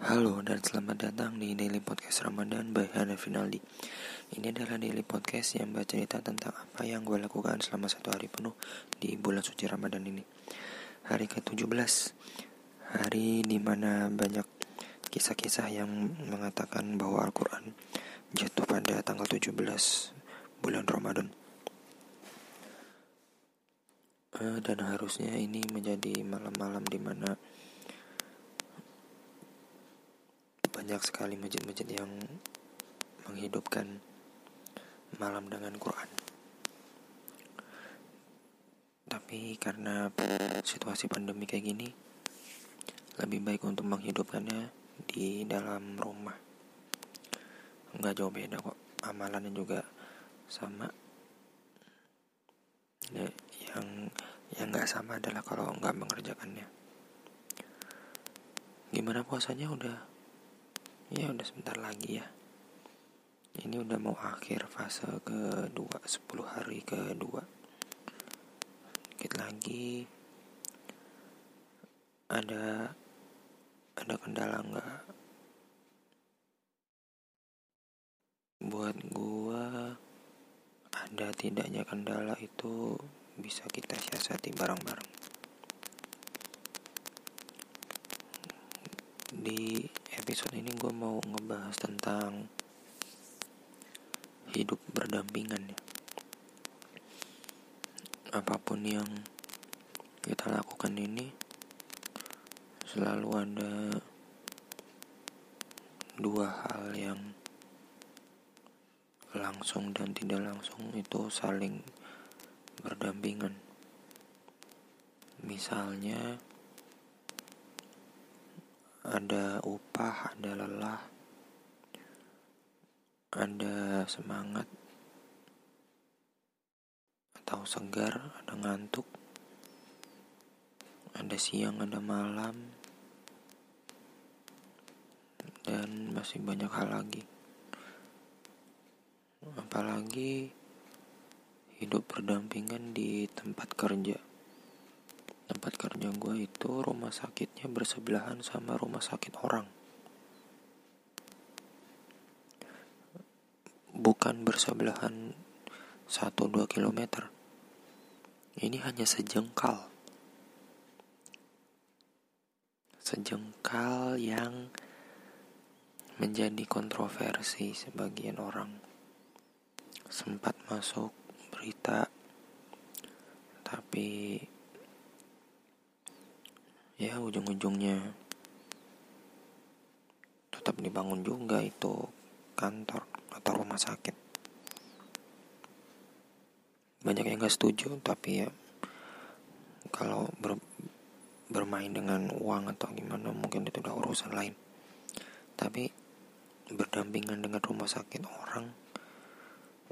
Halo dan selamat datang di Daily Podcast Ramadan by Hana Finaldi. Ini adalah Daily Podcast yang bercerita tentang apa yang gue lakukan selama satu hari penuh di bulan suci Ramadan ini. Hari ke-17 Hari di mana banyak kisah-kisah yang mengatakan bahwa Al-Quran jatuh pada tanggal 17 bulan Ramadan. Eh, Dan harusnya ini menjadi malam-malam di mana banyak sekali masjid-masjid yang menghidupkan malam dengan Quran. Tapi karena situasi pandemi kayak gini, lebih baik untuk menghidupkannya di dalam rumah. Enggak jauh beda kok, amalannya juga sama. Ya, yang yang nggak sama adalah kalau nggak mengerjakannya. Gimana puasanya udah ya udah sebentar lagi ya. Ini udah mau akhir fase kedua 10 hari kedua. Sedikit lagi ada ada kendala nggak? Buat gua ada tidaknya kendala itu bisa kita siasati bareng-bareng. Di episode ini gue mau ngebahas tentang hidup berdampingan ya apa pun yang kita lakukan ini selalu ada dua hal yang langsung dan tidak langsung itu saling berdampingan. Misalnya ada upah, ada lelah, ada semangat atau segar, ada ngantuk, ada siang, ada malam, dan masih banyak hal lagi. Apalagi hidup berdampingan di tempat kerja tempat kerja gue itu rumah sakitnya bersebelahan sama rumah sakit orang. Bukan bersebelahan 1-2 km ini hanya sejengkal. Sejengkal yang menjadi kontroversi sebagian orang. Sempat masuk berita tapi ya ujung-ujungnya tetap dibangun juga itu kantor atau rumah sakit. Banyak yang gak setuju tapi ya kalau ber, bermain dengan uang atau gimana mungkin itu udah urusan lain. Tapi berdampingan dengan rumah sakit orang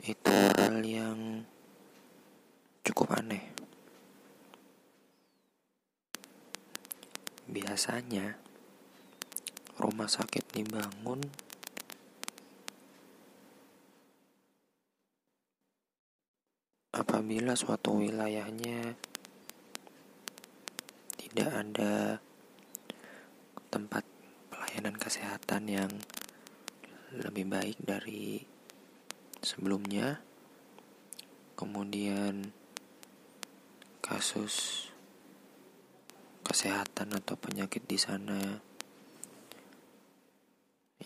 itu hal yang cukup aneh Biasanya rumah sakit dibangun apabila suatu wilayahnya tidak ada tempat pelayanan kesehatan yang lebih baik dari sebelumnya. Kemudian kasus kesehatan atau penyakit di sana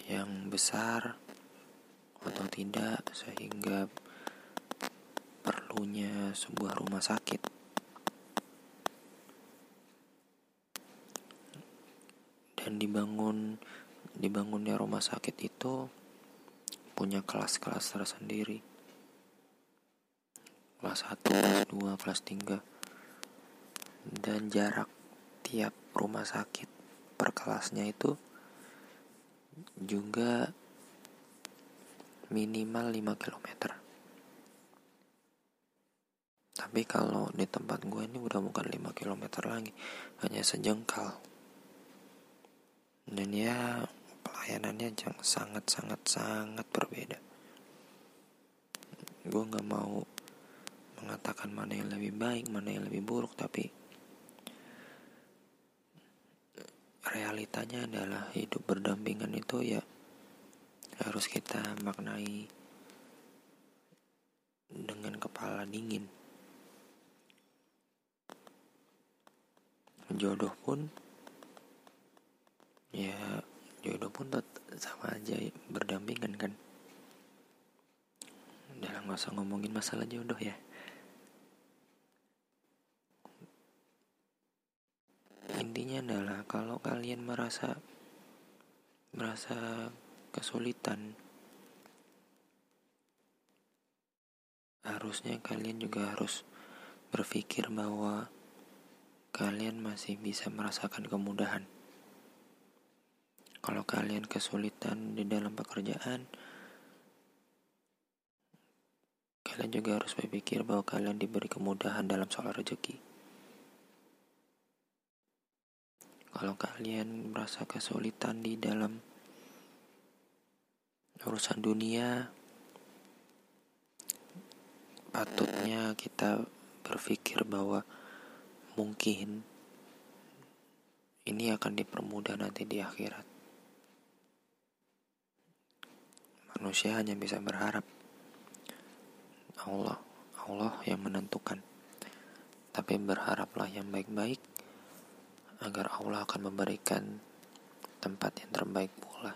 yang besar atau tidak sehingga perlunya sebuah rumah sakit. Dan dibangun dibangunnya rumah sakit itu punya kelas-kelas tersendiri. Kelas 1, kelas 2, kelas 3 dan jarak tiap rumah sakit per kelasnya itu juga minimal 5 km tapi kalau di tempat gue ini udah bukan 5 km lagi hanya sejengkal. Dan ya pelayanannya sangat sangat sangat berbeda. Gue nggak mau mengatakan mana yang lebih baik mana yang lebih buruk tapi realitanya adalah hidup berdampingan itu ya harus kita maknai dengan kepala dingin. Jodoh pun ya jodoh pun sama aja berdampingan kan. Nggak usah ngomongin masalah jodoh ya intinya adalah kalau kalian merasa merasa kesulitan harusnya kalian juga harus berpikir bahwa kalian masih bisa merasakan kemudahan. Kalau kalian kesulitan di dalam pekerjaan kalian juga harus berpikir bahwa kalian diberi kemudahan dalam soal rezeki kalau kalian merasa kesulitan di dalam urusan dunia patutnya kita berpikir bahwa mungkin ini akan dipermudah nanti di akhirat. Manusia hanya bisa berharap Allah Allah yang menentukan. Tapi berharaplah yang baik-baik agar Allah akan memberikan tempat yang terbaik pula.